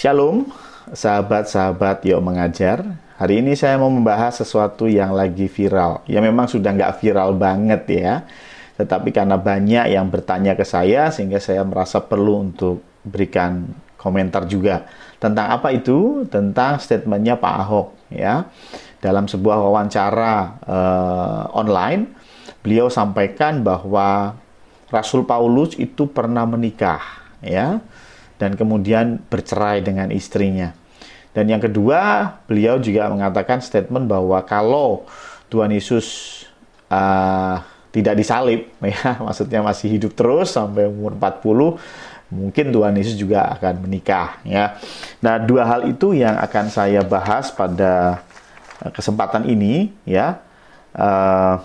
Shalom, sahabat-sahabat Yuk Mengajar. Hari ini saya mau membahas sesuatu yang lagi viral. Ya memang sudah nggak viral banget ya. Tetapi karena banyak yang bertanya ke saya, sehingga saya merasa perlu untuk berikan komentar juga. Tentang apa itu? Tentang statementnya Pak Ahok ya. Dalam sebuah wawancara uh, online, beliau sampaikan bahwa Rasul Paulus itu pernah menikah ya dan kemudian bercerai dengan istrinya. Dan yang kedua, beliau juga mengatakan statement bahwa kalau Tuhan Yesus uh, tidak disalib, ya, maksudnya masih hidup terus sampai umur 40, mungkin Tuhan Yesus juga akan menikah, ya. Nah, dua hal itu yang akan saya bahas pada uh, kesempatan ini, ya. Uh,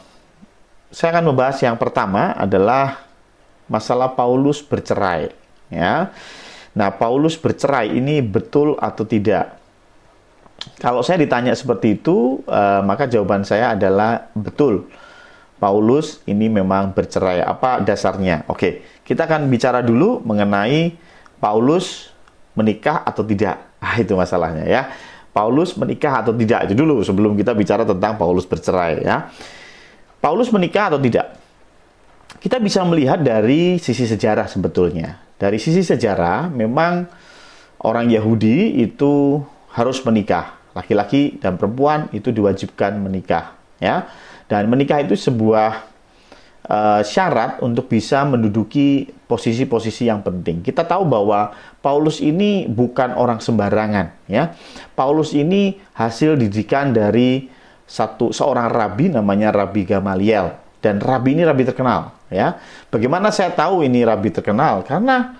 saya akan membahas yang pertama adalah masalah Paulus bercerai, ya. Nah, Paulus bercerai ini betul atau tidak? Kalau saya ditanya seperti itu, uh, maka jawaban saya adalah betul. Paulus ini memang bercerai. Apa dasarnya? Oke, kita akan bicara dulu mengenai Paulus menikah atau tidak. Ah, itu masalahnya ya. Paulus menikah atau tidak itu dulu sebelum kita bicara tentang Paulus bercerai ya. Paulus menikah atau tidak? Kita bisa melihat dari sisi sejarah sebetulnya. Dari sisi sejarah, memang orang Yahudi itu harus menikah. Laki-laki dan perempuan itu diwajibkan menikah, ya. Dan menikah itu sebuah uh, syarat untuk bisa menduduki posisi-posisi yang penting. Kita tahu bahwa Paulus ini bukan orang sembarangan, ya. Paulus ini hasil didikan dari satu seorang rabi namanya Rabi Gamaliel dan rabi ini rabi terkenal ya. Bagaimana saya tahu ini rabi terkenal? Karena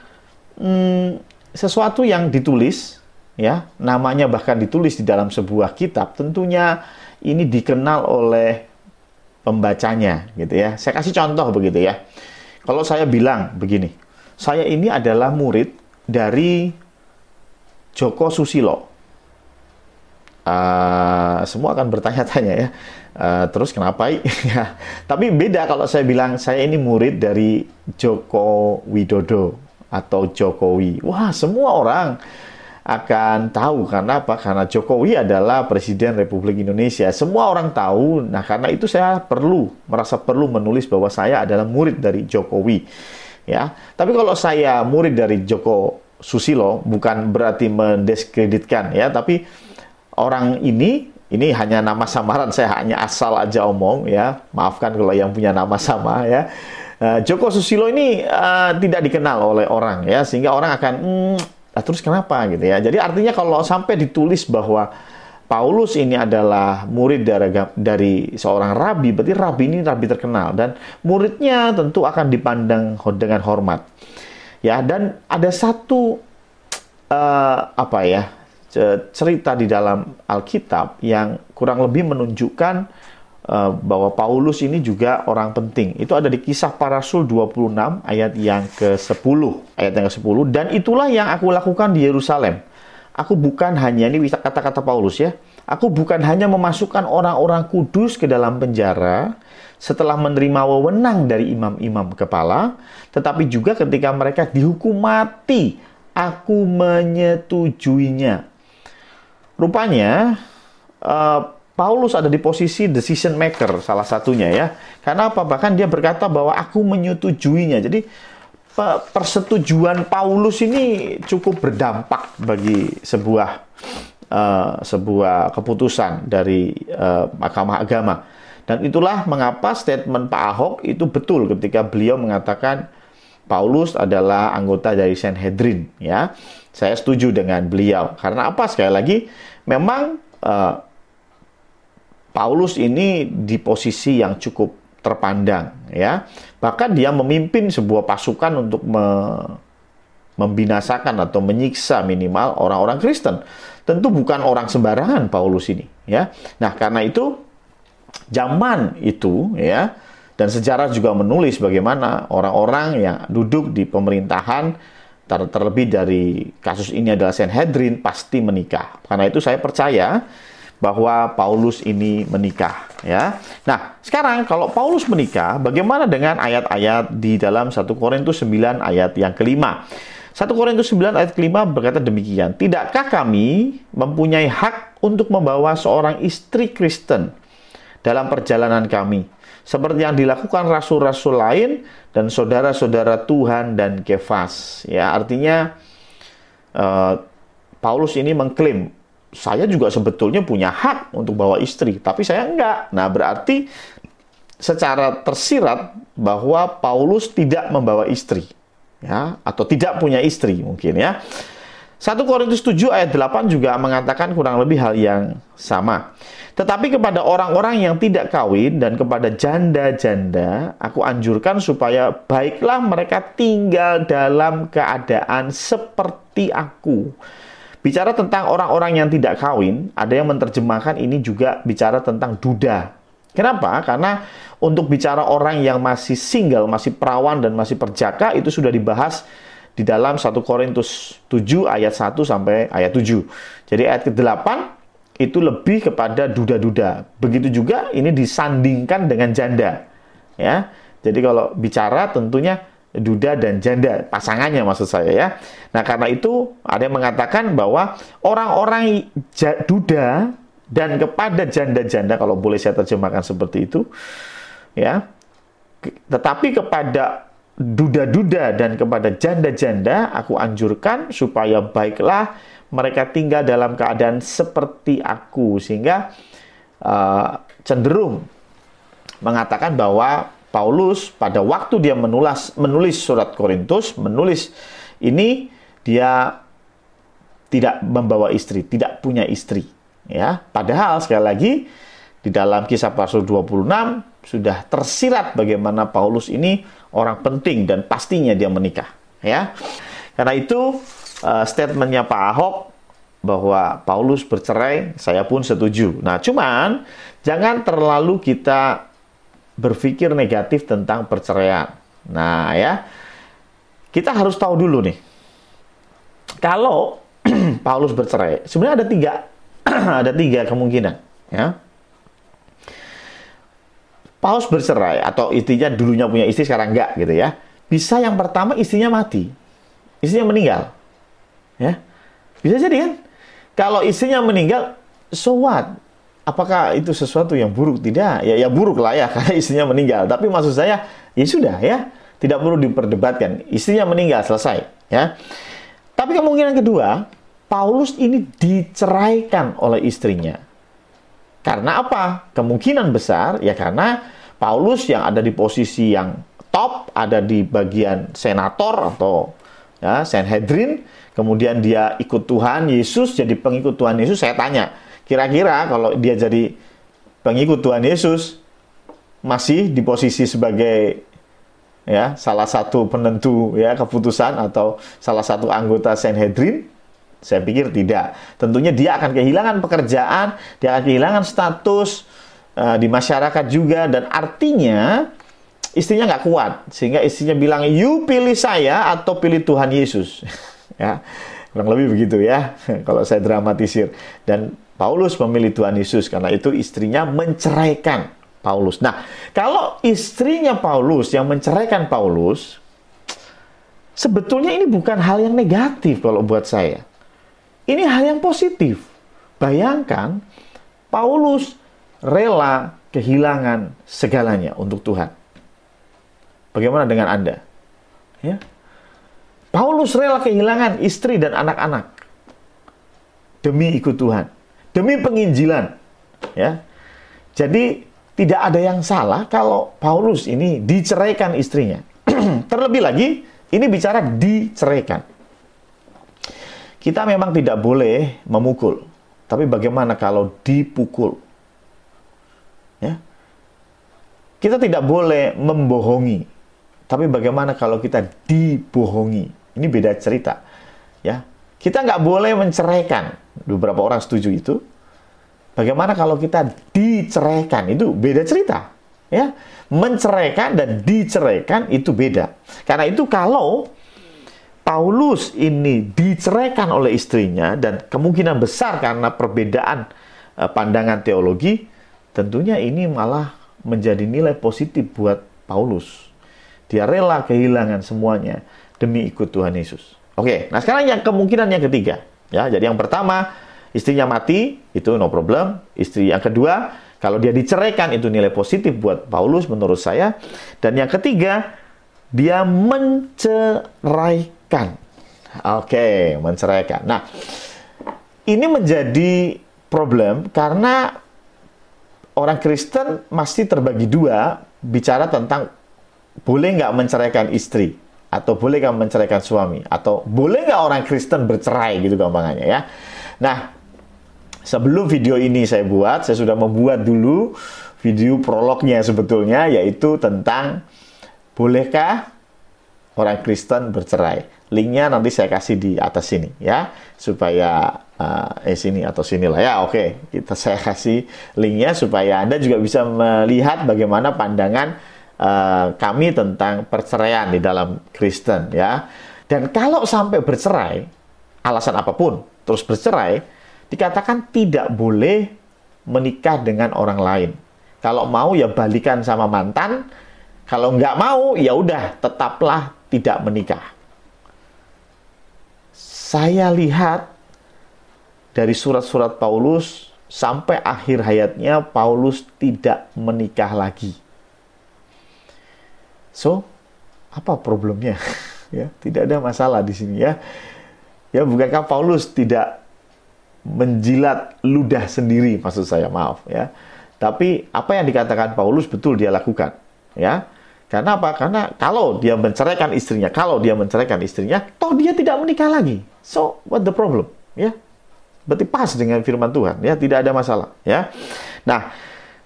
hmm, sesuatu yang ditulis ya, namanya bahkan ditulis di dalam sebuah kitab, tentunya ini dikenal oleh pembacanya gitu ya. Saya kasih contoh begitu ya. Kalau saya bilang begini, saya ini adalah murid dari Joko Susilo. Uh, semua akan bertanya-tanya ya Uh, terus kenapa? ya, tapi beda kalau saya bilang saya ini murid dari Joko Widodo atau Jokowi. Wah, semua orang akan tahu karena apa? Karena Jokowi adalah Presiden Republik Indonesia. Semua orang tahu. Nah, karena itu saya perlu merasa perlu menulis bahwa saya adalah murid dari Jokowi. Ya. Tapi kalau saya murid dari Joko Susilo bukan berarti mendiskreditkan ya, tapi orang ini ini hanya nama samaran saya hanya asal aja omong ya maafkan kalau yang punya nama sama ya uh, Joko Susilo ini uh, tidak dikenal oleh orang ya sehingga orang akan hmm, nah, terus kenapa gitu ya jadi artinya kalau sampai ditulis bahwa Paulus ini adalah murid dari, dari seorang rabi, berarti rabi ini rabi terkenal dan muridnya tentu akan dipandang dengan hormat. Ya, dan ada satu uh, apa ya? Cerita di dalam Alkitab yang kurang lebih menunjukkan uh, bahwa Paulus ini juga orang penting. Itu ada di kisah para rasul 26 ayat yang ke-10. Ayat yang ke-10 dan itulah yang aku lakukan di Yerusalem. Aku bukan hanya ini kata-kata Paulus ya. Aku bukan hanya memasukkan orang-orang kudus ke dalam penjara setelah menerima wewenang dari imam-imam kepala, tetapi juga ketika mereka dihukum mati, aku menyetujuinya Rupanya uh, Paulus ada di posisi decision maker salah satunya ya. Karena apa? Bahkan dia berkata bahwa aku menyetujuinya. Jadi persetujuan Paulus ini cukup berdampak bagi sebuah uh, sebuah keputusan dari uh, Mahkamah Agama. Dan itulah mengapa statement Pak Ahok itu betul ketika beliau mengatakan Paulus adalah anggota dari Sanhedrin ya. Saya setuju dengan beliau. Karena apa? Sekali lagi, memang uh, Paulus ini di posisi yang cukup terpandang ya. Bahkan dia memimpin sebuah pasukan untuk me membinasakan atau menyiksa minimal orang-orang Kristen. Tentu bukan orang sembarangan Paulus ini ya. Nah, karena itu zaman itu ya dan sejarah juga menulis bagaimana orang-orang yang duduk di pemerintahan ter terlebih dari kasus ini adalah Sanhedrin pasti menikah. Karena itu saya percaya bahwa Paulus ini menikah ya. Nah, sekarang kalau Paulus menikah, bagaimana dengan ayat-ayat di dalam 1 Korintus 9 ayat yang kelima? 1 Korintus 9 ayat kelima berkata demikian, Tidakkah kami mempunyai hak untuk membawa seorang istri Kristen dalam perjalanan kami, seperti yang dilakukan rasul-rasul lain dan saudara-saudara Tuhan dan Kefas. Ya, artinya uh, Paulus ini mengklaim saya juga sebetulnya punya hak untuk bawa istri, tapi saya enggak. Nah, berarti secara tersirat bahwa Paulus tidak membawa istri ya atau tidak punya istri mungkin ya. 1 Korintus 7 ayat 8 juga mengatakan kurang lebih hal yang sama. Tetapi kepada orang-orang yang tidak kawin dan kepada janda-janda, aku anjurkan supaya baiklah mereka tinggal dalam keadaan seperti aku. Bicara tentang orang-orang yang tidak kawin, ada yang menerjemahkan ini juga bicara tentang duda. Kenapa? Karena untuk bicara orang yang masih single, masih perawan dan masih perjaka itu sudah dibahas di dalam 1 Korintus 7 ayat 1 sampai ayat 7. Jadi ayat ke-8 itu lebih kepada duda-duda. Begitu juga ini disandingkan dengan janda. Ya. Jadi kalau bicara tentunya duda dan janda, pasangannya maksud saya ya. Nah, karena itu ada yang mengatakan bahwa orang-orang duda dan kepada janda-janda kalau boleh saya terjemahkan seperti itu ya tetapi kepada duda-duda dan kepada janda-janda aku anjurkan supaya baiklah mereka tinggal dalam keadaan seperti aku. Sehingga uh, cenderung mengatakan bahwa Paulus pada waktu dia menulis menulis surat Korintus menulis ini dia tidak membawa istri, tidak punya istri Ya, padahal sekali lagi di dalam kisah pasal 26 sudah tersirat bagaimana Paulus ini orang penting dan pastinya dia menikah, ya. Karena itu uh, statementnya Pak Ahok bahwa Paulus bercerai, saya pun setuju. Nah, cuman jangan terlalu kita berpikir negatif tentang perceraian. Nah, ya. Kita harus tahu dulu nih. Kalau Paulus bercerai, sebenarnya ada tiga ada tiga kemungkinan. Ya. Paus bercerai atau istrinya dulunya punya istri sekarang enggak gitu ya. Bisa yang pertama istrinya mati. Istrinya meninggal. Ya. Bisa jadi kan? Kalau istrinya meninggal, so what? Apakah itu sesuatu yang buruk? Tidak. Ya, ya buruk lah ya karena istrinya meninggal. Tapi maksud saya, ya sudah ya. Tidak perlu diperdebatkan. Istrinya meninggal, selesai. Ya. Tapi kemungkinan kedua, Paulus ini diceraikan oleh istrinya. Karena apa? Kemungkinan besar ya karena Paulus yang ada di posisi yang top, ada di bagian senator atau ya Sanhedrin, kemudian dia ikut Tuhan Yesus jadi pengikut Tuhan Yesus. Saya tanya, kira-kira kalau dia jadi pengikut Tuhan Yesus masih di posisi sebagai ya salah satu penentu ya keputusan atau salah satu anggota Sanhedrin saya pikir tidak. Tentunya dia akan kehilangan pekerjaan, dia akan kehilangan status uh, di masyarakat juga, dan artinya istrinya nggak kuat. Sehingga istrinya bilang, you pilih saya atau pilih Tuhan Yesus. ya, kurang lebih begitu ya, kalau saya dramatisir. Dan Paulus memilih Tuhan Yesus, karena itu istrinya menceraikan Paulus. Nah, kalau istrinya Paulus yang menceraikan Paulus, sebetulnya ini bukan hal yang negatif kalau buat saya. Ini hal yang positif. Bayangkan, Paulus rela kehilangan segalanya untuk Tuhan. Bagaimana dengan Anda? Ya. Paulus rela kehilangan istri dan anak-anak demi ikut Tuhan, demi penginjilan. Ya. Jadi tidak ada yang salah kalau Paulus ini diceraikan istrinya. Terlebih lagi, ini bicara diceraikan. Kita memang tidak boleh memukul, tapi bagaimana kalau dipukul? Ya. Kita tidak boleh membohongi, tapi bagaimana kalau kita dibohongi? Ini beda cerita. Ya. Kita nggak boleh menceraikan. Beberapa orang setuju itu. Bagaimana kalau kita diceraikan? Itu beda cerita. Ya. Menceraikan dan diceraikan itu beda. Karena itu kalau Paulus ini diceraikan oleh istrinya dan kemungkinan besar karena perbedaan uh, pandangan teologi, tentunya ini malah menjadi nilai positif buat Paulus. Dia rela kehilangan semuanya demi ikut Tuhan Yesus. Oke, nah sekarang yang kemungkinan yang ketiga. Ya, jadi yang pertama, istrinya mati, itu no problem. Istri yang kedua, kalau dia diceraikan itu nilai positif buat Paulus menurut saya. Dan yang ketiga, dia menceraikan. Oke, menceraikan. Nah, ini menjadi problem karena orang Kristen masih terbagi dua bicara tentang boleh nggak menceraikan istri atau boleh nggak menceraikan suami atau boleh nggak orang Kristen bercerai gitu gampangannya ya. Nah, sebelum video ini saya buat, saya sudah membuat dulu video prolognya sebetulnya yaitu tentang bolehkah orang Kristen bercerai. Linknya nanti saya kasih di atas sini ya supaya uh, eh sini atau sinilah ya oke okay. kita saya kasih linknya supaya anda juga bisa melihat bagaimana pandangan uh, kami tentang perceraian di dalam Kristen ya dan kalau sampai bercerai alasan apa pun terus bercerai dikatakan tidak boleh menikah dengan orang lain kalau mau ya balikan sama mantan kalau nggak mau ya udah tetaplah tidak menikah saya lihat dari surat-surat Paulus sampai akhir hayatnya Paulus tidak menikah lagi. So, apa problemnya? ya, tidak ada masalah di sini ya. Ya, bukankah Paulus tidak menjilat ludah sendiri maksud saya, maaf ya. Tapi apa yang dikatakan Paulus betul dia lakukan, ya. Karena apa? Karena kalau dia menceraikan istrinya, kalau dia menceraikan istrinya, toh dia tidak menikah lagi. So, what the problem? Ya, berarti pas dengan firman Tuhan. Ya, tidak ada masalah. Ya, nah,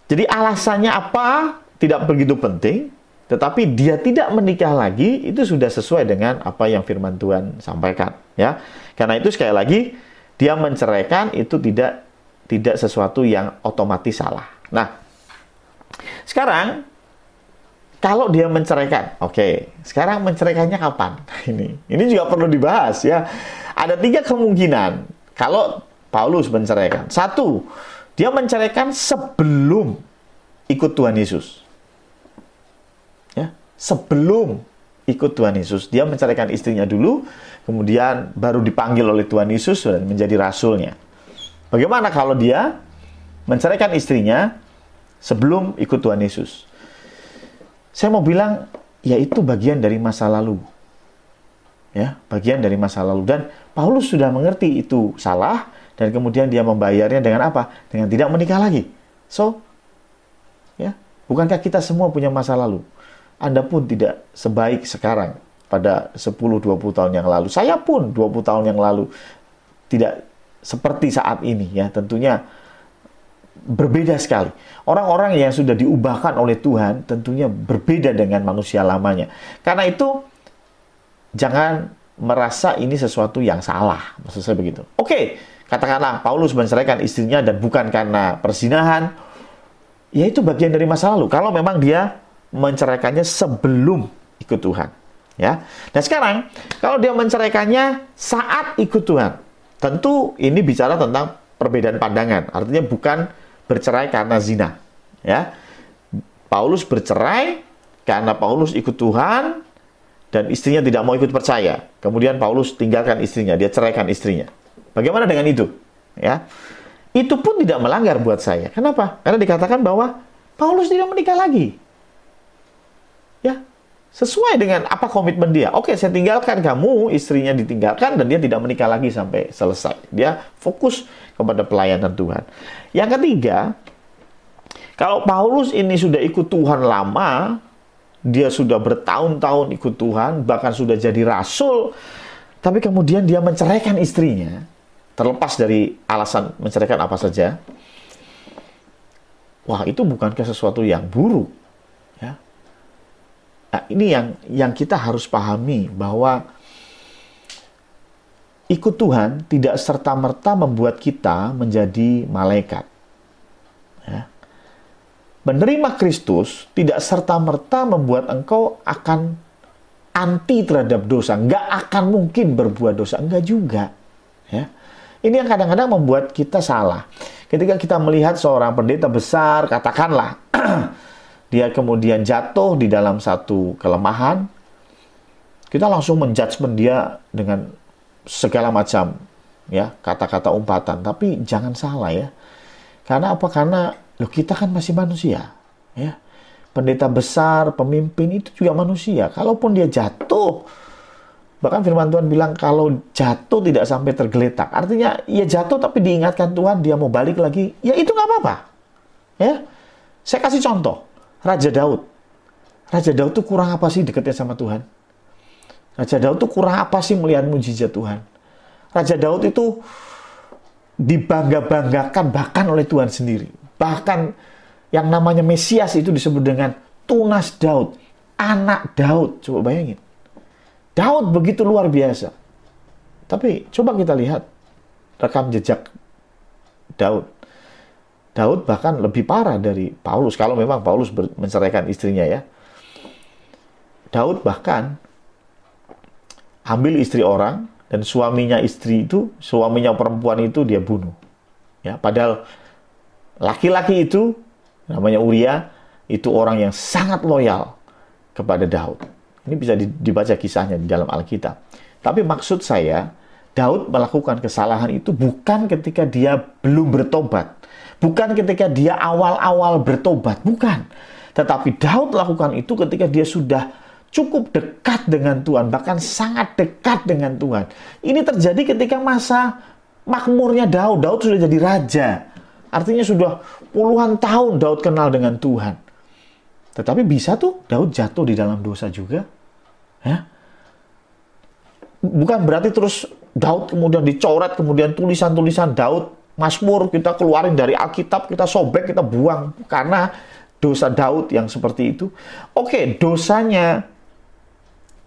jadi alasannya apa? Tidak begitu penting. Tetapi dia tidak menikah lagi itu sudah sesuai dengan apa yang firman Tuhan sampaikan. Ya, karena itu sekali lagi dia menceraikan itu tidak tidak sesuatu yang otomatis salah. Nah, sekarang kalau dia menceraikan, oke. Okay. Sekarang menceraikannya kapan? Ini, ini juga perlu dibahas ya. Ada tiga kemungkinan kalau Paulus menceraikan. Satu, dia menceraikan sebelum ikut Tuhan Yesus. Ya, sebelum ikut Tuhan Yesus, dia menceraikan istrinya dulu, kemudian baru dipanggil oleh Tuhan Yesus dan menjadi rasulnya. Bagaimana kalau dia menceraikan istrinya sebelum ikut Tuhan Yesus? Saya mau bilang, ya itu bagian dari masa lalu. Ya, bagian dari masa lalu. Dan Paulus sudah mengerti itu salah, dan kemudian dia membayarnya dengan apa? Dengan tidak menikah lagi. So, ya, bukankah kita semua punya masa lalu? Anda pun tidak sebaik sekarang pada 10-20 tahun yang lalu. Saya pun 20 tahun yang lalu tidak seperti saat ini ya. Tentunya berbeda sekali. Orang-orang yang sudah diubahkan oleh Tuhan tentunya berbeda dengan manusia lamanya. Karena itu jangan merasa ini sesuatu yang salah. Maksud saya begitu. Oke, katakanlah Paulus menceraikan istrinya dan bukan karena persinahan. Ya itu bagian dari masa lalu. Kalau memang dia menceraikannya sebelum ikut Tuhan. Ya. Nah sekarang, kalau dia menceraikannya saat ikut Tuhan. Tentu ini bicara tentang perbedaan pandangan. Artinya bukan bercerai karena zina. Ya. Paulus bercerai karena Paulus ikut Tuhan dan istrinya tidak mau ikut percaya. Kemudian Paulus tinggalkan istrinya, dia ceraikan istrinya. Bagaimana dengan itu? Ya. Itu pun tidak melanggar buat saya. Kenapa? Karena dikatakan bahwa Paulus tidak menikah lagi. Ya, sesuai dengan apa komitmen dia. Oke, saya tinggalkan kamu, istrinya ditinggalkan dan dia tidak menikah lagi sampai selesai. Dia fokus kepada pelayanan Tuhan. Yang ketiga, kalau Paulus ini sudah ikut Tuhan lama, dia sudah bertahun-tahun ikut Tuhan, bahkan sudah jadi rasul, tapi kemudian dia menceraikan istrinya, terlepas dari alasan menceraikan apa saja. Wah, itu bukankah sesuatu yang buruk? Nah, ini yang yang kita harus pahami bahwa ikut Tuhan tidak serta-merta membuat kita menjadi malaikat. Ya. Menerima Kristus tidak serta-merta membuat engkau akan anti terhadap dosa. Nggak akan mungkin berbuat dosa. Enggak juga. Ya. Ini yang kadang-kadang membuat kita salah. Ketika kita melihat seorang pendeta besar, katakanlah, dia kemudian jatuh di dalam satu kelemahan, kita langsung menjudgment dia dengan segala macam ya kata-kata umpatan, tapi jangan salah ya. Karena apa? Karena lo kita kan masih manusia, ya. Pendeta besar, pemimpin itu juga manusia. Kalaupun dia jatuh, bahkan firman Tuhan bilang kalau jatuh tidak sampai tergeletak. Artinya ya jatuh tapi diingatkan Tuhan dia mau balik lagi, ya itu nggak apa-apa. Ya, saya kasih contoh. Raja Daud. Raja Daud tuh kurang apa sih dekatnya sama Tuhan? Raja Daud tuh kurang apa sih melihat mujizat Tuhan? Raja Daud itu dibangga-banggakan bahkan oleh Tuhan sendiri. Bahkan yang namanya Mesias itu disebut dengan tunas Daud, anak Daud. Coba bayangin. Daud begitu luar biasa. Tapi coba kita lihat rekam jejak Daud. Daud bahkan lebih parah dari Paulus kalau memang Paulus menceraikan istrinya ya. Daud bahkan ambil istri orang dan suaminya istri itu, suaminya perempuan itu dia bunuh. Ya, padahal laki-laki itu namanya Uria itu orang yang sangat loyal kepada Daud. Ini bisa dibaca kisahnya di dalam Alkitab. Tapi maksud saya, Daud melakukan kesalahan itu bukan ketika dia belum bertobat. Bukan ketika dia awal-awal bertobat, bukan. Tetapi Daud lakukan itu ketika dia sudah cukup dekat dengan Tuhan, bahkan sangat dekat dengan Tuhan. Ini terjadi ketika masa makmurnya Daud. Daud sudah jadi raja. Artinya sudah puluhan tahun Daud kenal dengan Tuhan. Tetapi bisa tuh Daud jatuh di dalam dosa juga. Ya? Bukan berarti terus Daud kemudian dicoret, kemudian tulisan-tulisan Daud, Mazmur kita keluarin dari Alkitab, kita sobek, kita buang. Karena dosa Daud yang seperti itu. Oke, dosanya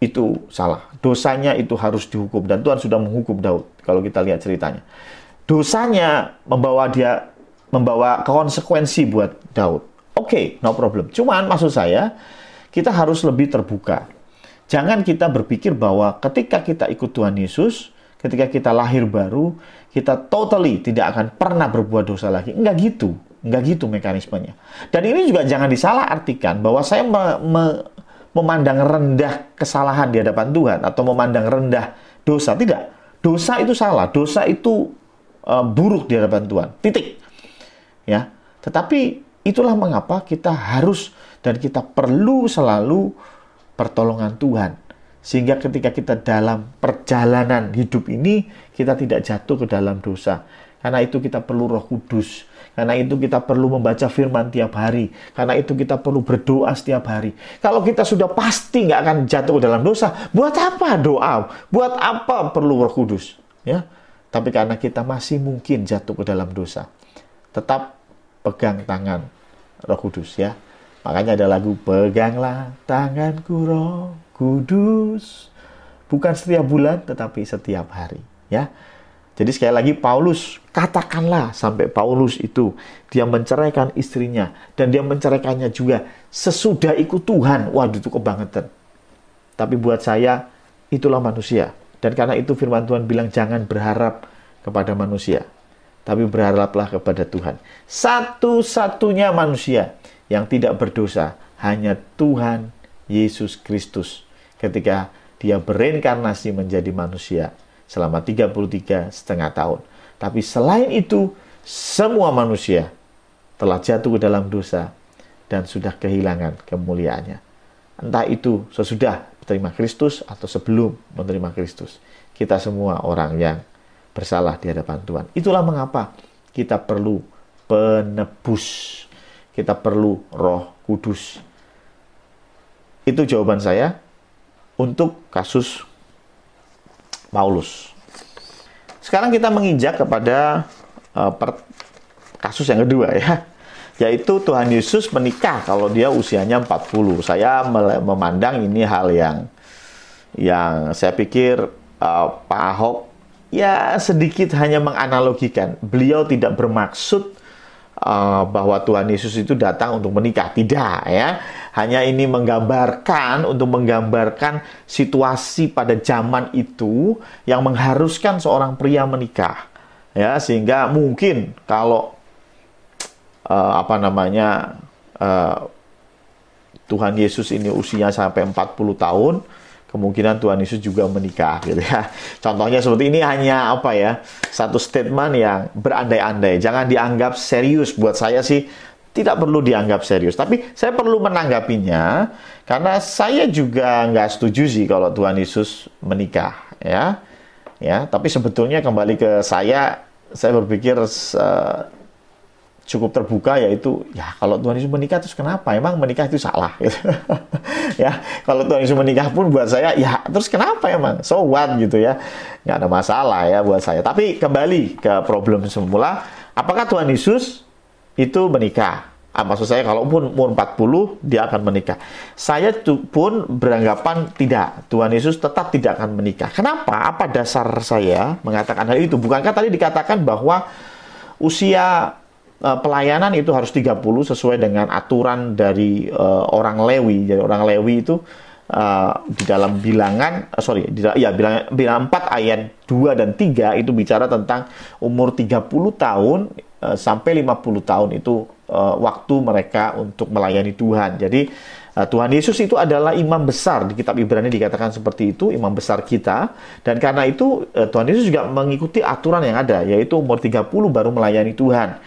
itu salah. Dosanya itu harus dihukum dan Tuhan sudah menghukum Daud kalau kita lihat ceritanya. Dosanya membawa dia membawa konsekuensi buat Daud. Oke, okay, no problem. Cuman maksud saya kita harus lebih terbuka. Jangan kita berpikir bahwa ketika kita ikut Tuhan Yesus, ketika kita lahir baru, kita totally tidak akan pernah berbuat dosa lagi. Enggak gitu. Enggak gitu mekanismenya. Dan ini juga jangan disalah artikan bahwa saya me, me, memandang rendah kesalahan di hadapan Tuhan atau memandang rendah dosa. Tidak. Dosa itu salah. Dosa itu uh, buruk di hadapan Tuhan. Titik. Ya. Tetapi itulah mengapa kita harus dan kita perlu selalu pertolongan Tuhan. Sehingga ketika kita dalam perjalanan hidup ini, kita tidak jatuh ke dalam dosa. Karena itu kita perlu roh kudus karena itu kita perlu membaca firman tiap hari. Karena itu kita perlu berdoa setiap hari. Kalau kita sudah pasti nggak akan jatuh dalam dosa, buat apa doa? Buat apa perlu roh kudus? Ya, tapi karena kita masih mungkin jatuh ke dalam dosa, tetap pegang tangan roh kudus ya. Makanya ada lagu Peganglah tanganku roh kudus. Bukan setiap bulan tetapi setiap hari ya. Jadi sekali lagi Paulus katakanlah sampai Paulus itu dia menceraikan istrinya dan dia menceraikannya juga sesudah ikut Tuhan. Waduh itu kebangetan. Tapi buat saya itulah manusia. Dan karena itu firman Tuhan bilang jangan berharap kepada manusia. Tapi berharaplah kepada Tuhan. Satu-satunya manusia yang tidak berdosa hanya Tuhan Yesus Kristus. Ketika dia bereinkarnasi menjadi manusia selama 33 setengah tahun. Tapi selain itu, semua manusia telah jatuh ke dalam dosa dan sudah kehilangan kemuliaannya. Entah itu sesudah menerima Kristus atau sebelum menerima Kristus. Kita semua orang yang bersalah di hadapan Tuhan. Itulah mengapa kita perlu penebus. Kita perlu roh kudus. Itu jawaban saya untuk kasus Paulus. Sekarang kita menginjak kepada uh, per, kasus yang kedua ya, yaitu Tuhan Yesus menikah kalau dia usianya 40. Saya memandang ini hal yang yang saya pikir uh, Pak Ahok ya sedikit hanya menganalogikan. Beliau tidak bermaksud uh, bahwa Tuhan Yesus itu datang untuk menikah. Tidak ya. Hanya ini menggambarkan untuk menggambarkan situasi pada zaman itu yang mengharuskan seorang pria menikah. Ya, sehingga mungkin kalau uh, apa namanya uh, Tuhan Yesus ini usia sampai 40 tahun, kemungkinan Tuhan Yesus juga menikah gitu ya. Contohnya seperti ini hanya apa ya? Satu statement yang berandai-andai. Jangan dianggap serius buat saya sih tidak perlu dianggap serius. Tapi saya perlu menanggapinya karena saya juga nggak setuju sih kalau Tuhan Yesus menikah ya. Ya, tapi sebetulnya kembali ke saya, saya berpikir uh, cukup terbuka yaitu ya kalau Tuhan Yesus menikah terus kenapa emang menikah itu salah gitu. ya kalau Tuhan Yesus menikah pun buat saya ya terus kenapa emang so what gitu ya nggak ada masalah ya buat saya tapi kembali ke problem semula apakah Tuhan Yesus itu menikah Ah, maksud saya kalaupun umur 40 dia akan menikah. Saya pun beranggapan tidak. Tuhan Yesus tetap tidak akan menikah. Kenapa? Apa dasar saya mengatakan hal itu? Bukankah tadi dikatakan bahwa usia pelayanan itu harus 30 sesuai dengan aturan dari uh, orang Lewi. Jadi orang Lewi itu uh, di dalam bilangan uh, sorry di, ya bilangan bilangan 4 ayat 2 dan 3 itu bicara tentang umur 30 tahun uh, sampai 50 tahun itu uh, waktu mereka untuk melayani Tuhan. Jadi uh, Tuhan Yesus itu adalah imam besar di kitab Ibrani dikatakan seperti itu, imam besar kita dan karena itu uh, Tuhan Yesus juga mengikuti aturan yang ada yaitu umur 30 baru melayani Tuhan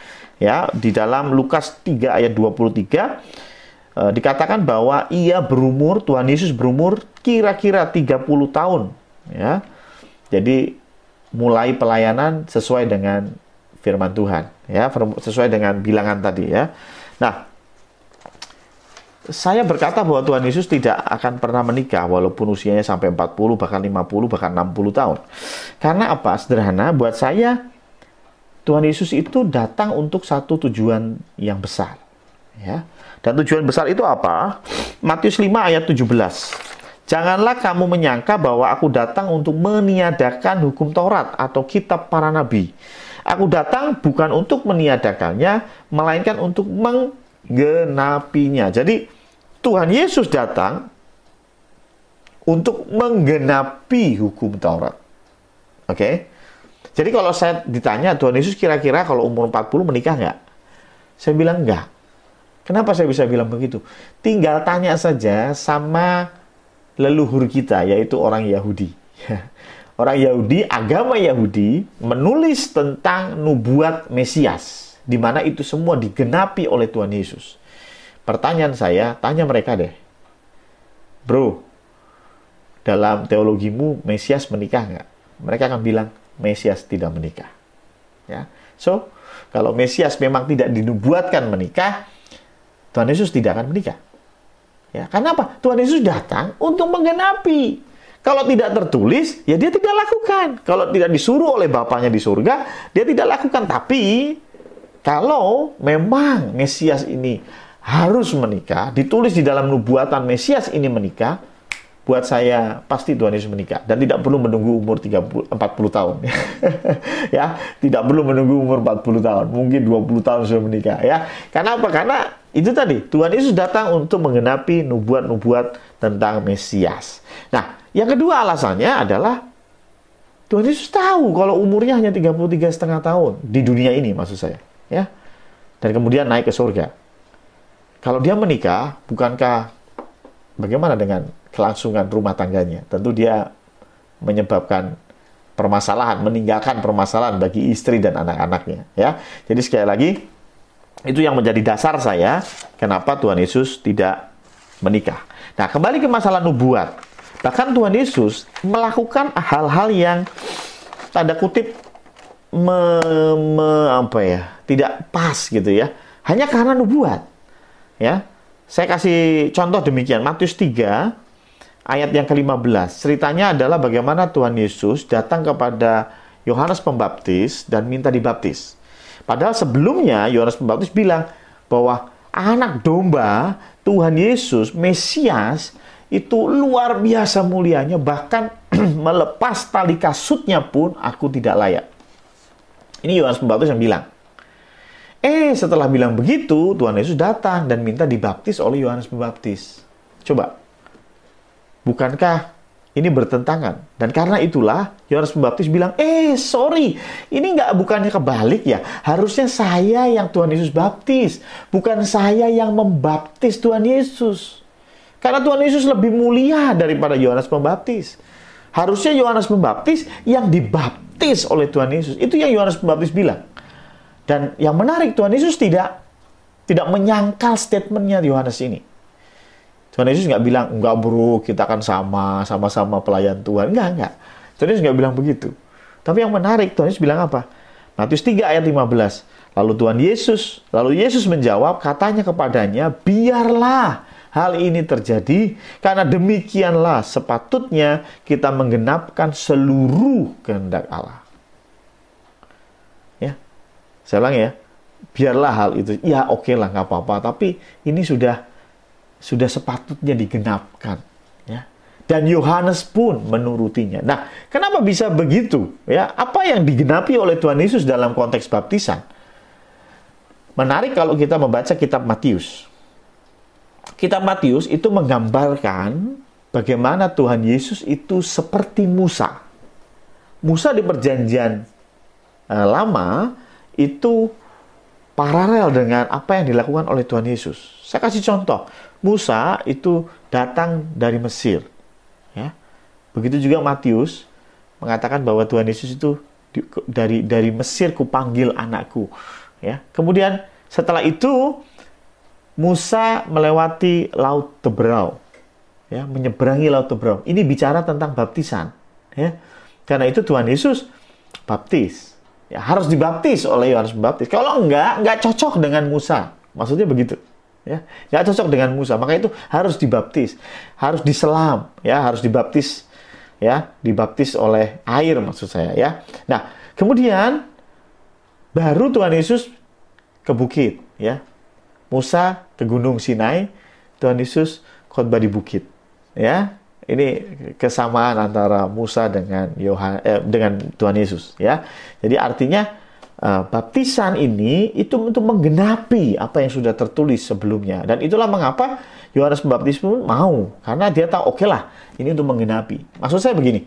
ya di dalam Lukas 3 ayat 23 eh, dikatakan bahwa ia berumur Tuhan Yesus berumur kira-kira 30 tahun ya. Jadi mulai pelayanan sesuai dengan firman Tuhan ya, sesuai dengan bilangan tadi ya. Nah, saya berkata bahwa Tuhan Yesus tidak akan pernah menikah walaupun usianya sampai 40 bahkan 50 bahkan 60 tahun. Karena apa? Sederhana buat saya Tuhan Yesus itu datang untuk satu tujuan yang besar. Ya. Dan tujuan besar itu apa? Matius 5 ayat 17. Janganlah kamu menyangka bahwa aku datang untuk meniadakan hukum Taurat atau kitab para nabi. Aku datang bukan untuk meniadakannya, melainkan untuk menggenapinya. Jadi Tuhan Yesus datang untuk menggenapi hukum Taurat. Oke? Okay? Jadi kalau saya ditanya Tuhan Yesus kira-kira kalau umur 40 menikah nggak? Saya bilang nggak. Kenapa saya bisa bilang begitu? Tinggal tanya saja sama leluhur kita, yaitu orang Yahudi. orang Yahudi, agama Yahudi, menulis tentang nubuat Mesias, di mana itu semua digenapi oleh Tuhan Yesus. Pertanyaan saya, tanya mereka deh, bro, dalam teologimu Mesias menikah nggak? Mereka akan bilang, Mesias tidak menikah. Ya. So, kalau Mesias memang tidak dinubuatkan menikah, Tuhan Yesus tidak akan menikah. Ya, karena apa? Tuhan Yesus datang untuk menggenapi. Kalau tidak tertulis, ya dia tidak lakukan. Kalau tidak disuruh oleh Bapaknya di surga, dia tidak lakukan. Tapi kalau memang Mesias ini harus menikah, ditulis di dalam nubuatan Mesias ini menikah, buat saya pasti Tuhan Yesus menikah dan tidak perlu menunggu umur 30 40 tahun. ya, tidak perlu menunggu umur 40 tahun, mungkin 20 tahun sudah menikah ya. Karena apa? Karena itu tadi Tuhan Yesus datang untuk menggenapi nubuat-nubuat tentang Mesias. Nah, yang kedua alasannya adalah Tuhan Yesus tahu kalau umurnya hanya 33 setengah tahun di dunia ini maksud saya, ya. Dan kemudian naik ke surga. Kalau dia menikah, bukankah bagaimana dengan kelangsungan rumah tangganya. Tentu dia menyebabkan permasalahan, meninggalkan permasalahan bagi istri dan anak-anaknya. Ya, jadi sekali lagi itu yang menjadi dasar saya kenapa Tuhan Yesus tidak menikah. Nah, kembali ke masalah nubuat. Bahkan Tuhan Yesus melakukan hal-hal yang tanda kutip me, me, apa ya, tidak pas gitu ya. Hanya karena nubuat. Ya. Saya kasih contoh demikian. Matius 3 ayat yang ke-15. Ceritanya adalah bagaimana Tuhan Yesus datang kepada Yohanes Pembaptis dan minta dibaptis. Padahal sebelumnya Yohanes Pembaptis bilang bahwa anak domba Tuhan Yesus, Mesias, itu luar biasa mulianya, bahkan melepas tali kasutnya pun aku tidak layak. Ini Yohanes Pembaptis yang bilang. Eh, setelah bilang begitu, Tuhan Yesus datang dan minta dibaptis oleh Yohanes Pembaptis. Coba, Bukankah ini bertentangan? Dan karena itulah Yohanes Pembaptis bilang, eh sorry, ini nggak bukannya kebalik ya. Harusnya saya yang Tuhan Yesus baptis, bukan saya yang membaptis Tuhan Yesus. Karena Tuhan Yesus lebih mulia daripada Yohanes Pembaptis. Harusnya Yohanes Pembaptis yang dibaptis oleh Tuhan Yesus. Itu yang Yohanes Pembaptis bilang. Dan yang menarik Tuhan Yesus tidak tidak menyangkal statementnya Yohanes ini. Tuhan Yesus nggak bilang, enggak bro, kita akan sama, sama-sama pelayan Tuhan. Enggak, enggak. Tuhan Yesus nggak bilang begitu. Tapi yang menarik, Tuhan Yesus bilang apa? Matius 3 ayat 15. Lalu Tuhan Yesus, lalu Yesus menjawab, katanya kepadanya, biarlah hal ini terjadi, karena demikianlah sepatutnya kita menggenapkan seluruh kehendak Allah. Ya, saya ulang ya, biarlah hal itu, ya oke okay lah, nggak apa-apa, tapi ini sudah sudah sepatutnya digenapkan. Ya. Dan Yohanes pun menurutinya. Nah, kenapa bisa begitu? Ya, apa yang digenapi oleh Tuhan Yesus dalam konteks baptisan? Menarik kalau kita membaca kitab Matius. Kitab Matius itu menggambarkan bagaimana Tuhan Yesus itu seperti Musa. Musa di perjanjian uh, lama itu paralel dengan apa yang dilakukan oleh Tuhan Yesus. Saya kasih contoh. Musa itu datang dari Mesir. Ya. Begitu juga Matius mengatakan bahwa Tuhan Yesus itu dari dari Mesir kupanggil anakku ya. Kemudian setelah itu Musa melewati laut Tebrau. Ya, menyeberangi laut Tebrau. Ini bicara tentang baptisan, ya. Karena itu Tuhan Yesus baptis. Ya, harus dibaptis oleh Yohanes Pembaptis. Kalau enggak, enggak cocok dengan Musa. Maksudnya begitu. Ya, enggak cocok dengan Musa. Maka itu harus dibaptis, harus diselam, ya, harus dibaptis ya, dibaptis oleh air maksud saya ya. Nah, kemudian baru Tuhan Yesus ke bukit, ya. Musa ke Gunung Sinai, Tuhan Yesus khotbah di bukit, ya. Ini kesamaan antara Musa dengan Yohan, eh, dengan Tuhan Yesus, ya. Jadi artinya uh, baptisan ini itu untuk menggenapi apa yang sudah tertulis sebelumnya, dan itulah mengapa Yohanes Pembaptis pun mau, karena dia tahu oke okay lah, ini untuk menggenapi. Maksud saya begini,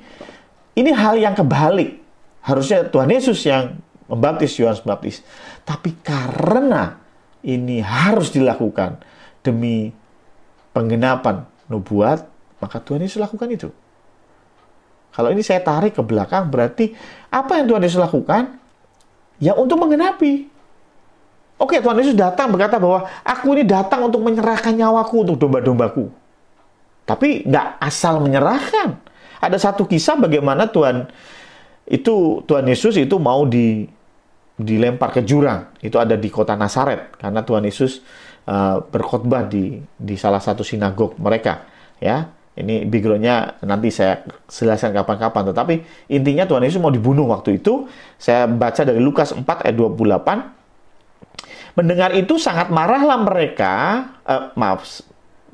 ini hal yang kebalik. Harusnya Tuhan Yesus yang membaptis Yohanes Pembaptis. Tapi karena ini harus dilakukan demi penggenapan nubuat, maka Tuhan Yesus lakukan itu. Kalau ini saya tarik ke belakang, berarti apa yang Tuhan Yesus lakukan? Ya untuk menggenapi. Oke, Tuhan Yesus datang berkata bahwa aku ini datang untuk menyerahkan nyawaku untuk domba-dombaku. Tapi nggak asal menyerahkan. Ada satu kisah bagaimana Tuhan itu Tuhan Yesus itu mau di dilempar ke jurang. Itu ada di kota Nazaret karena Tuhan Yesus uh, berkhotbah di di salah satu sinagog mereka, ya. Ini backgroundnya nanti saya jelaskan kapan-kapan. Tetapi intinya Tuhan Yesus mau dibunuh waktu itu. Saya baca dari Lukas 4 ayat 28. Mendengar itu sangat marahlah mereka, uh, maaf,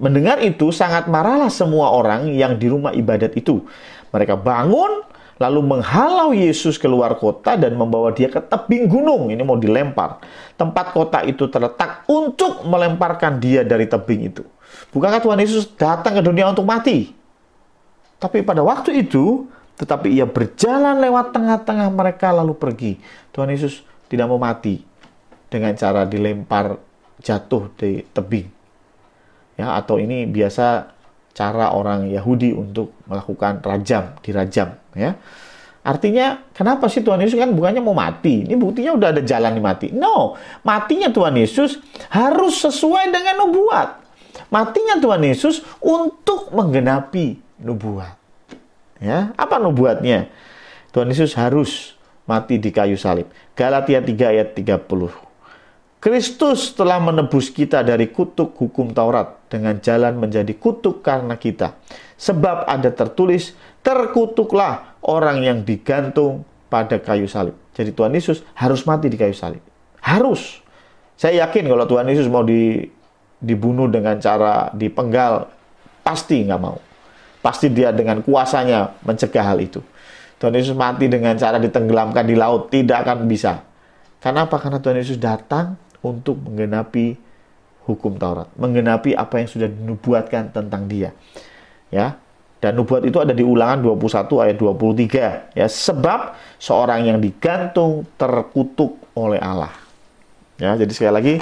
mendengar itu sangat marahlah semua orang yang di rumah ibadat itu. Mereka bangun, lalu menghalau Yesus keluar kota dan membawa dia ke tebing gunung. Ini mau dilempar. Tempat kota itu terletak untuk melemparkan dia dari tebing itu. Bukankah Tuhan Yesus datang ke dunia untuk mati? Tapi pada waktu itu, tetapi ia berjalan lewat tengah-tengah mereka lalu pergi. Tuhan Yesus tidak mau mati dengan cara dilempar jatuh di tebing. Ya, atau ini biasa cara orang Yahudi untuk melakukan rajam, dirajam, ya. Artinya, kenapa sih Tuhan Yesus kan bukannya mau mati? Ini buktinya udah ada jalan mati. No, matinya Tuhan Yesus harus sesuai dengan nubuat. Matinya Tuhan Yesus untuk menggenapi nubuat. Ya, apa nubuatnya? Tuhan Yesus harus mati di kayu salib. Galatia 3 ayat 30. Kristus telah menebus kita dari kutuk hukum Taurat dengan jalan menjadi kutuk karena kita. Sebab ada tertulis, terkutuklah orang yang digantung pada kayu salib. Jadi Tuhan Yesus harus mati di kayu salib. Harus. Saya yakin kalau Tuhan Yesus mau di, dibunuh dengan cara dipenggal, pasti nggak mau. Pasti dia dengan kuasanya mencegah hal itu. Tuhan Yesus mati dengan cara ditenggelamkan di laut, tidak akan bisa. Karena apa? Karena Tuhan Yesus datang untuk menggenapi hukum Taurat, menggenapi apa yang sudah dinubuatkan tentang dia. Ya. Dan nubuat itu ada di Ulangan 21 ayat 23 ya, sebab seorang yang digantung terkutuk oleh Allah. Ya, jadi sekali lagi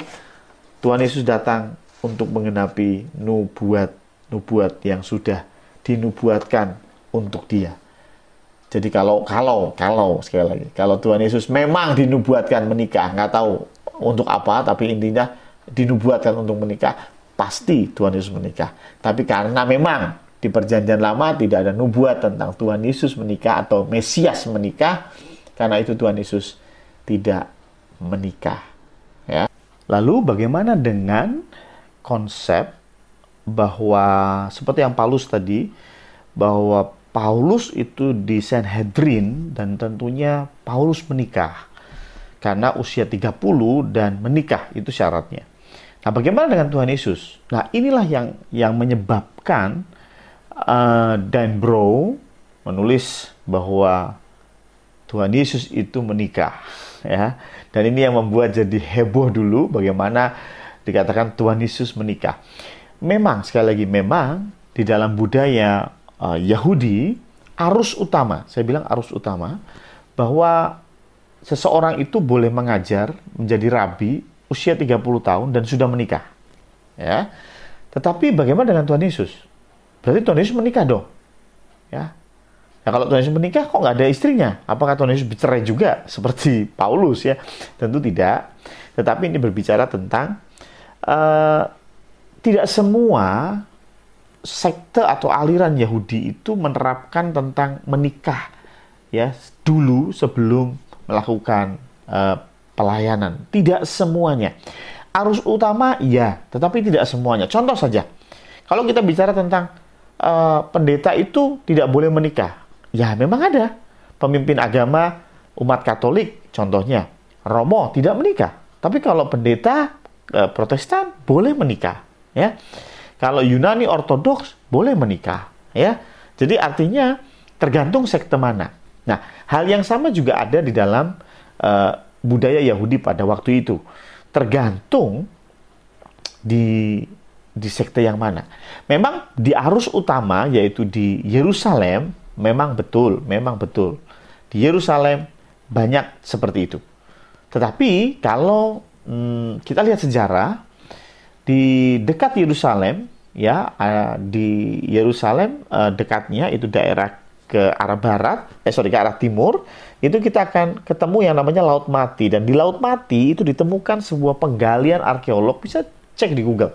Tuhan Yesus datang untuk menggenapi nubuat nubuat yang sudah dinubuatkan untuk dia. Jadi kalau kalau kalau sekali lagi kalau Tuhan Yesus memang dinubuatkan menikah, nggak tahu untuk apa, tapi intinya dinubuatkan untuk menikah, pasti Tuhan Yesus menikah. Tapi karena memang di perjanjian lama tidak ada nubuat tentang Tuhan Yesus menikah atau Mesias menikah, karena itu Tuhan Yesus tidak menikah. Ya. Lalu bagaimana dengan konsep bahwa seperti yang Paulus tadi bahwa Paulus itu di Sanhedrin dan tentunya Paulus menikah karena usia 30 dan menikah itu syaratnya. Nah, bagaimana dengan Tuhan Yesus? Nah, inilah yang yang menyebabkan uh, Dan Bro menulis bahwa Tuhan Yesus itu menikah, ya. Dan ini yang membuat jadi heboh dulu bagaimana dikatakan Tuhan Yesus menikah. Memang sekali lagi memang di dalam budaya uh, Yahudi arus utama, saya bilang arus utama bahwa seseorang itu boleh mengajar menjadi rabi usia 30 tahun dan sudah menikah. Ya. Tetapi bagaimana dengan Tuhan Yesus? Berarti Tuhan Yesus menikah dong. Ya. Nah, kalau Tuhan Yesus menikah kok nggak ada istrinya? Apakah Tuhan Yesus bercerai juga seperti Paulus ya? Tentu tidak. Tetapi ini berbicara tentang uh, tidak semua sekte atau aliran Yahudi itu menerapkan tentang menikah ya dulu sebelum melakukan uh, pelayanan. Tidak semuanya. Arus utama ya, tetapi tidak semuanya. Contoh saja, kalau kita bicara tentang uh, pendeta itu tidak boleh menikah, ya memang ada pemimpin agama umat Katolik, contohnya Romo tidak menikah. Tapi kalau pendeta uh, Protestan boleh menikah, ya. Kalau Yunani Ortodoks boleh menikah, ya. Jadi artinya tergantung sekte mana. Nah, hal yang sama juga ada di dalam uh, budaya Yahudi pada waktu itu. Tergantung di di sekte yang mana. Memang di arus utama yaitu di Yerusalem memang betul, memang betul. Di Yerusalem banyak seperti itu. Tetapi kalau hmm, kita lihat sejarah di dekat Yerusalem ya di Yerusalem uh, dekatnya itu daerah ke arah barat, eh sorry ke arah timur, itu kita akan ketemu yang namanya Laut Mati dan di Laut Mati itu ditemukan sebuah penggalian arkeolog bisa cek di Google,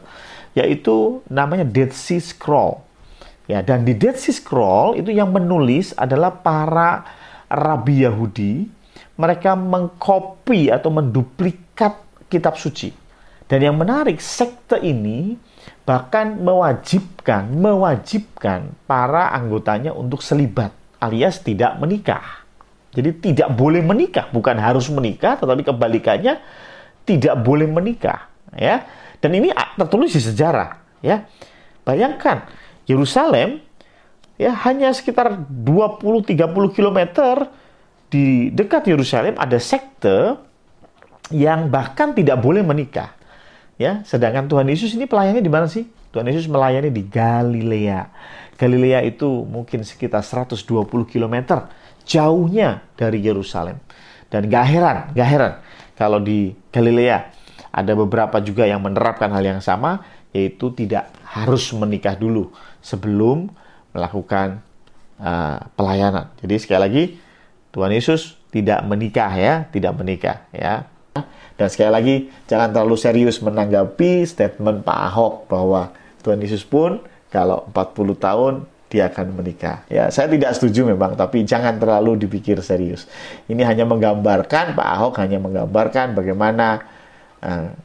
yaitu namanya Dead Sea Scroll. Ya, dan di Dead Sea Scroll itu yang menulis adalah para rabi Yahudi, mereka mengcopy atau menduplikat kitab suci. Dan yang menarik, sekte ini bahkan mewajibkan mewajibkan para anggotanya untuk selibat alias tidak menikah. Jadi tidak boleh menikah, bukan harus menikah, tetapi kebalikannya tidak boleh menikah, ya. Dan ini tertulis di sejarah, ya. Bayangkan Yerusalem ya hanya sekitar 20-30 km di dekat Yerusalem ada sekte yang bahkan tidak boleh menikah. Ya, sedangkan Tuhan Yesus ini pelayannya di mana sih? Tuhan Yesus melayani di Galilea. Galilea itu mungkin sekitar 120 km jauhnya dari Yerusalem. Dan gak heran, gak heran kalau di Galilea ada beberapa juga yang menerapkan hal yang sama, yaitu tidak harus menikah dulu sebelum melakukan uh, pelayanan. Jadi sekali lagi Tuhan Yesus tidak menikah ya, tidak menikah ya. Dan sekali lagi, jangan terlalu serius menanggapi statement Pak Ahok bahwa Tuhan Yesus pun kalau 40 tahun dia akan menikah. Ya, saya tidak setuju memang, tapi jangan terlalu dipikir serius. Ini hanya menggambarkan Pak Ahok hanya menggambarkan bagaimana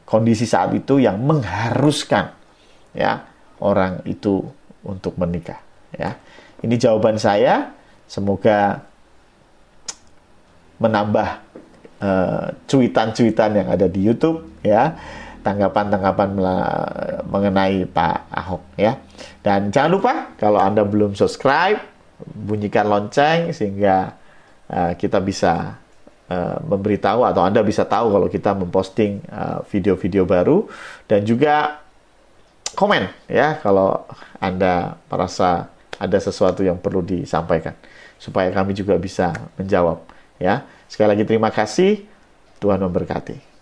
kondisi saat itu yang mengharuskan ya orang itu untuk menikah. Ya, ini jawaban saya. Semoga menambah Eh, cuitan-cuitan yang ada di YouTube ya tanggapan-tanggapan mengenai Pak Ahok ya dan jangan lupa kalau anda belum subscribe bunyikan lonceng sehingga uh, kita bisa uh, memberitahu atau anda bisa tahu kalau kita memposting video-video uh, baru dan juga komen ya kalau anda merasa ada sesuatu yang perlu disampaikan supaya kami juga bisa menjawab ya Sekali lagi terima kasih. Tuhan memberkati.